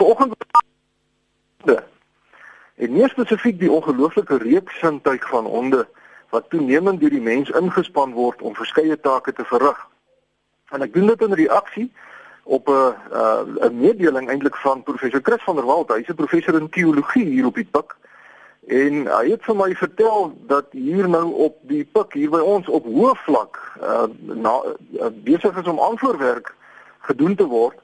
Vanoggend en meer spesifiek die ongelooflike reeksintuig van honde wat toenemend deur die mens ingespan word om verskeie take te verrig. En ek doen dit in reaksie op 'n uh, 'n mededeling eintlik van professor Chris van der Walt. Hy's 'n professor in teologie hier op die Pik. En hy het vir my vertel dat hier nou op die Pik hier by ons op hoë vlak uh, na uh, besig is om aanvoerwerk gedoen te word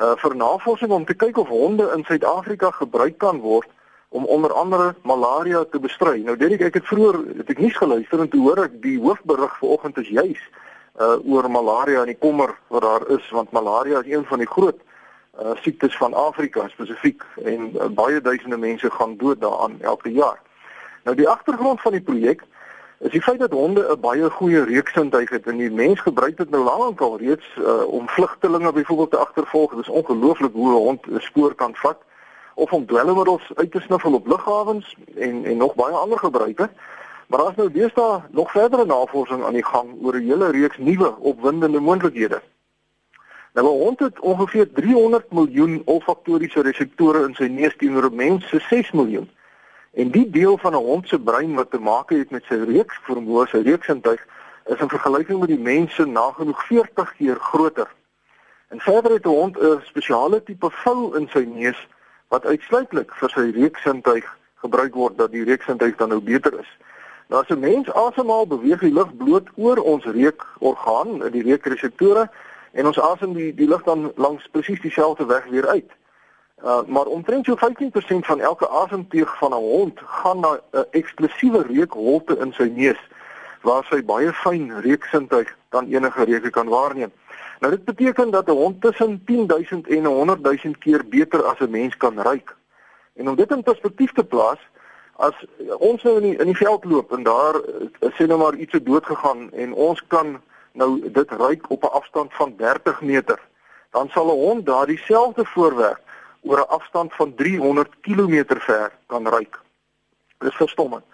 uh, vir navorsing om te kyk of honde in Suid-Afrika gebruik kan word om onder andere malaria te bestry. Nou Derek, ek het vroeër het ek nuus geluister en toe hoor ek die hoofberig vanoggend is juis uh oor malaria en die kommer wat daar is want malaria is een van die groot uh siektes van Afrika spesifiek en uh, baie duisende mense gaan dood daaraan elke jaar. Nou die agtergrond van die projek is die feit dat honde 'n baie goeie reuksintuig het en die mens gebruik dit nou lank al reeds uh om vlugtelinge byvoorbeeld te agtervolg. Dit is ongelooflik hoe 'n hond 'n spoor kan vat of om dwelmmiddels uit te snuffel op lughawens en en nog baie ander gebruike. Maar daar is nou deesdae nog verdere navorsing aan die gang oor 'n hele reeks nuwe opwindende moontlikhede. Nou 'n hond het ongeveer 300 miljoen olfaktoriese reseptore in sy neus teenoor 'n mens se 6 miljoen. En die deel van 'n hond se brein wat te maak het met sy reukvermoë, sy reuksintuig, is in vergelyking met die mens nagenoeg 40 keer groter. En verder het 'n hond 'n spesiale tipe vou in sy neus wat uitsluitlik vir sy reuksintuig gebruik word dat die reuksintuig dan nou beter is. Nou as 'n mens asemhaal, beweeg die lug bloot oor ons reukorgaan, die reukreseptore en ons asem die die lug dan langs presies dieselfde weg weer uit. Uh, maar omtrent so 15% van elke asemteug van 'n hond gaan na 'n eksklusiewe reukholte in sy neus waar sy baie fyn reuksintuig dan enige reuke kan waarneem. Nou dit beteken dat 'n hond tussen 10000 en 100000 keer beter as 'n mens kan ruik. En om dit in perspektief te plaas, as ons nou in die, in die veld loop en daar eh, sê nou maar iets het dood gegaan en ons kan nou dit ruik op 'n afstand van 30 meter, dan sal 'n hond daardie selfde voorwerp oor 'n afstand van 300 km ver kan ruik. Dis verstommend.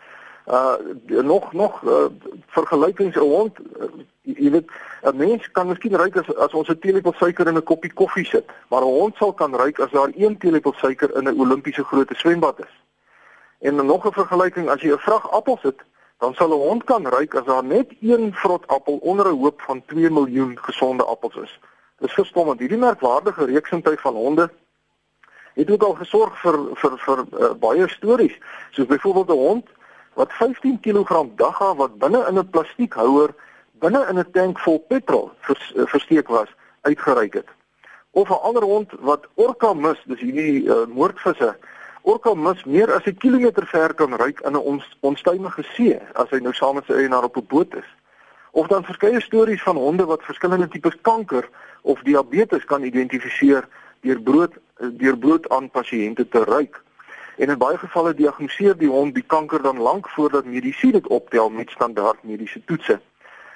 Uh nog nog uh, vergelykings 'n hond uh, jy weet 'n mens kan miskien ruik as as ons 'n teelepel suiker in 'n koppie koffie sit maar 'n hond sal kan ruik as daar 1 teelepel suiker in 'n Olimpiese grootte swembad is. En nog 'n vergelyking as jy 'n vrag appels sit dan sal 'n hond kan ruik as daar net een vrot appel onder 'n hoop van 2 miljoen gesonde appels is. Dis verstommend. Hierdie merkwaardige reeksintuig van honde het ook al gesorg vir vir vir uh, baie stories soos byvoorbeeld 'n hond wat 15 kg dagga wat binne in 'n plastiekhouer binne in 'n tank vol petrol vers, uh, versteek was uitgereik het. Of 'n ander hond wat orka mis, dis hierdie uh, moordvisse, orka mis meer as 'n kilometer ver kan ruik in 'n ons, onstuimige see as hy nou saam met sy eienaar op 'n boot is. Of dan verskeie stories van honde wat verskillende tipes kanker of diabetes kan identifiseer deur brood deur brood aan pasiënte te ruik. En in baie gevalle diagnoseer die hond die kanker dan lank voordat medisyne dit optel met standaard mediese toetse.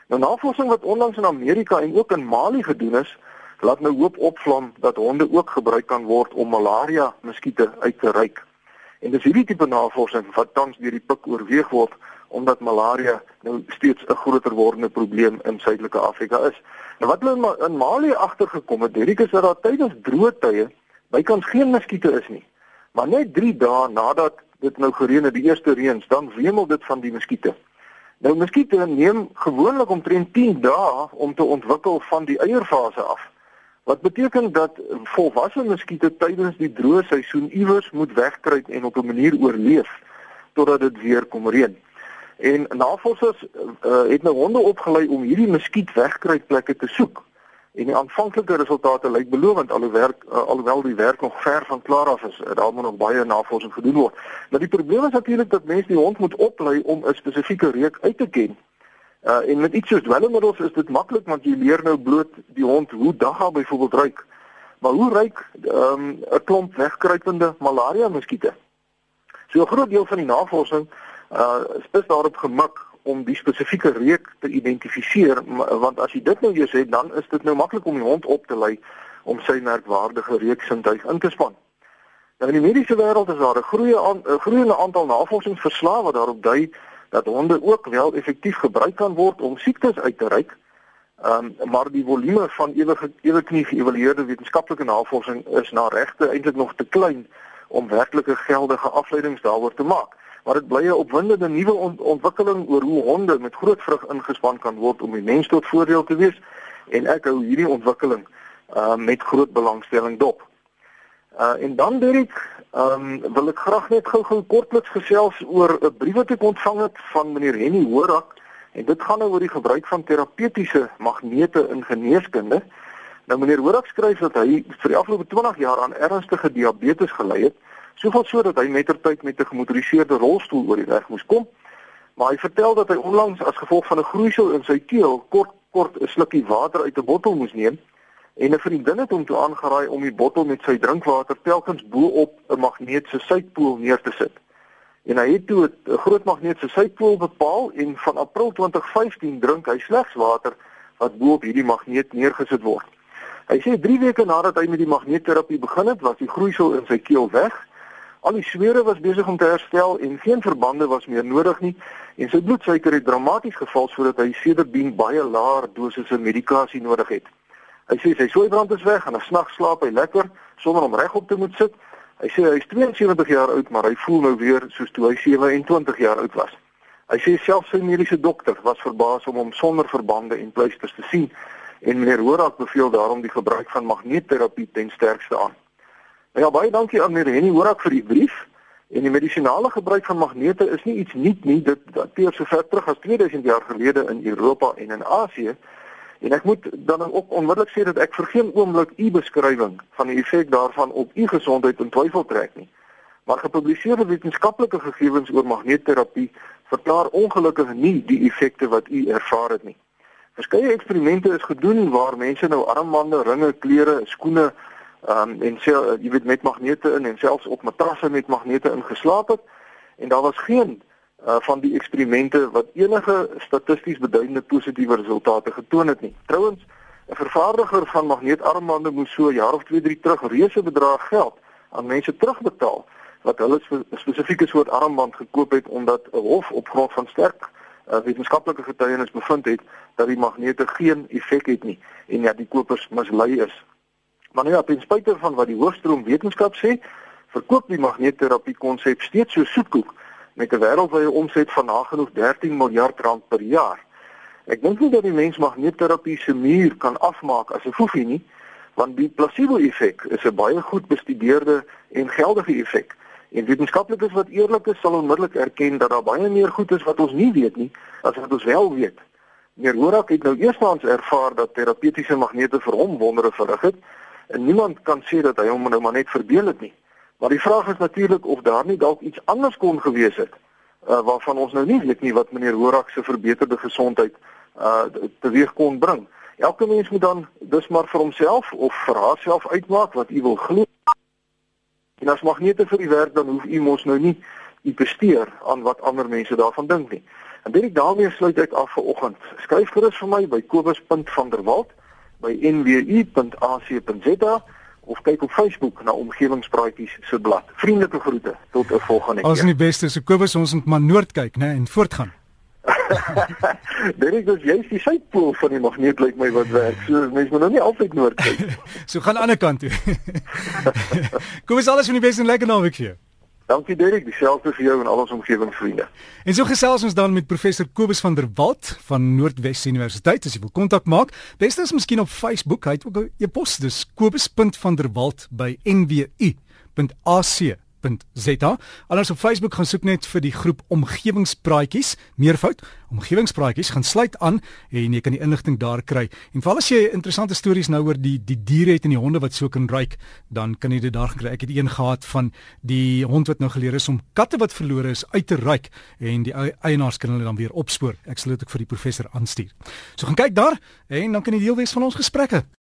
Nou navorsing wat onlangs in Amerika en ook in Mali gedoen is, laat nou hoop opvlam dat honde ook gebruik kan word om malaria muskiete uit te ruik. En dis hierdie tipe navorsing wat tans deur die pik oorweeg word omdat malaria nou steeds 'n groter wordende probleem in Suidelike Afrika is. Nou wat hulle in Mali agtergekom het, hierdie is dat daar tydens droë tye bykans geen muskiete is nie. Maar net 3 dae nadat dit nou gereën het, die eerste reëns, dan wemel dit van die muskiete. Nou muskiete neem gewoonlik omtrent 10 dae om te ontwikkel van die eierfase af. Wat beteken dat volwasse muskiete tydens die droë seisoen iewers moet wegkruip en op 'n manier oorleef totdat dit weer kom reën. En navorsers uh, het nou honde opgelei om hierdie muskietwegkruipplekke te soek. En die aanvanklike resultate lyk belovend alhoewel uh, alhoewel die werk nog ver van klaar af is. Daar moet nog baie navorsing gedoen word. Maar die probleem is natuurlik dat mense die hond moet oplei om 'n spesifieke reuk uit te ken. Uh en met iets soos dwelmmiddels is dit maklik want jy leer nou bloot die hond hoe dagga byvoorbeeld ruik. Maar hoe ruik ehm, 'n um, klomp wegkruipende malaria muskiete? So 'n groot deel van die navorsing uh is daarop gemik om die spesifieke reuk te identifiseer want as jy dit nou eers het dan is dit nou maklik om die hond op te lei om sy merkwaardige reuksintuig in te span. Nou in die mediese wêreld is daar 'n groeie 'n groeiende aantal navorsingsverslae wat daarop dui dat honde ook wel effektief gebruik kan word om siektes uit te ruik. Ehm um, maar die volume van ewige eweknie geëvalueerde wetenskaplike navorsing is na regte eintlik nog te klein om werklike geldige afleidings daaroor te maak. Maar dit bly 'n opwindende nuwe ont ontwikkeling oor hoe honde met groot vrug ingespan kan word om die mens tot voordeel te wees en ek hou hierdie ontwikkeling uh met groot belangstelling dop. Uh en dan Derek, ehm um, wil ek graag net gou-gou kortliks gesels oor 'n brief wat ek ontvang het van meneer Henny Horak En dit gaan nou oor die gebruik van terapeutiese magnete in geneeskunde. Nou meneer Horak skryf dat hy vir die afgelope 20 jaar aan ernstige diabetes gely het, soveel so dat hy mettertyd met 'n gemotoriseerde rolstoel oor die weg moes kom. Maar hy vertel dat hy onlangs as gevolg van 'n groeisel in sy keel kort kort 'n slukkie water uit 'n bottel moes neem en 'n vriendin het hom toe aangeraai om die bottel met sy drinkwater telkens bo-op 'n magneet se suidpool neer te sit en hy het toe 'n groot magneet se suidpool bepaal en van April 2015 drink hy slegs water wat bo op hierdie magneet neergesit word. Hy sê 3 weke nadat hy met die magneetterapie begin het, was die groeisel in sy keel weg. Al die sweere was besig om te herstel en geen verbande was meer nodig nie en sy bloedsuiker het dramaties geval sodat hy sedertdien baie laer dosisse medikasie nodig het. Hy sê sy sooibrand is weg en 'n snags slaap hy lekker sonder om regop te moet sit Hy sê hy is 72 jaar oud, maar hy voel nou weer soos toe hy 27 jaar oud was. Hy sê selfs sy mediese dokter was verbaas om hom sonder verbande en pleisters te sien en meneer Horak beveel daarom die gebruik van magneetterapie ten sterkste aan. Nou ja, baie dankie aan meneer Henny Horak vir die brief. En die medisinale gebruik van magnete is nie iets nuut nie. Dit dateer so ver terug as 2000 jaar gelede in Europa en in Asië. En ek moet dan ook onmiddellik sê dat ek vir geen oomblik u beskrywing van die effek daarvan op u gesondheid in twyfel trek nie. Maar gepubliseerde wetenskaplike gegevens oor magneetterapie verklaar ongelukkig nie die effekte wat u ervaar het nie. Verskeie eksperimente is gedoen waar mense nou armbande, ringe, klere, skoene um, en sê jy weet met magnete in en selfs op matrasse met magnete ingeslaap het en daar was geen uh, van die eksperimente wat enige statisties beduidende positiewe resultate getoon het nie. Trouwens, 'n vervaardiger van magneetarmbande moes so 'n jaar of 2, 3 terug reuse bedrag geld aan mense terugbetaal wat hulle spesifieke soort armband gekoop het omdat 'n hof op grond van sterk uh, wetenskaplike getuienis bevind het dat die magnete geen effek het nie en ja die kopers mislei is. Maar nou ja, ten spyte van wat die hoofstroom wetenskap sê, verkoop die magneetterapie konsep steeds so soetkoek met 'n wêreldwye omset van nagenoeg 13 miljard rand per jaar. Ek dink nie dat die mens magneetterapie se muur kan afmaak as 'n foefie nie, want die placebo-effek is 'n baie goed bestudeerde en geldige effek. En wetenskaplikes wat eerlik is, sal onmiddellik erken dat daar baie meer goed is wat ons nie weet nie as wat ons wel weet. Meneer Horak het nou eerstens ervaar dat terapeutiese magnete vir hom wondere verrig het en niemand kan sê dat hy hom nou maar net verbeel het nie. Maar die vraag is natuurlik of daar nie dalk iets anders kon gewees het uh, waarvan ons nou nie weet nie wat meneer Horak se verbeterde gesondheid uh teweeg kon bring. Elke mens moet dan dus maar vir homself of vir haarself uitmaak wat u wil glo. En as magnete vir u werk dan hoef u mos nou nie u besteer aan wat ander mense daarvan dink nie. En dit daarmee sluit ek af vir oggend. Skryf gerus vir my by kobus.vanderwalt by nwu.ac.za of kyk op Facebook na omgewingspraatjies se blad. Vriendelike groete tot 'n volgende keer. Ons is die beste, so Kobus ons moet maar noord kyk, né, en voortgaan. Dit is dus jy die suidpool van die magneet lyk my wat werk. So mense moet nou nie altyd noord kyk. so gaan aan die ander kant toe. Kobus alles van die beste en lekker naweek vir jou. Dankie Derek, dieselfde vir jou en al ons omgewingsvriende. En so gesels ons dan met professor Kobus van der Walt van Noordwes Universiteit. As jy wil kontak maak, beste is miskien op Facebook. Hy het ook 'n e-pos, dis kobus.vanderwalt@nwu.ac www.rsg.za. Anders op Facebook gaan soek net vir die groep omgewingspraatjies, meervoud, omgewingspraatjies gaan sluit aan en jy kan die inligting daar kry. En veral as jy interessante stories nou oor die die diere het en die honde wat so kan ruik, dan kan jy dit daar kry. Ek het een gehad van die hond wat nou geleer is om katte wat verlore is uit te ruik en die eienaars kan hulle dan weer opspoor. Ek sal dit ook vir die professor aanstuur. So gaan kyk daar en dan kan jy deel wees van ons gesprekke.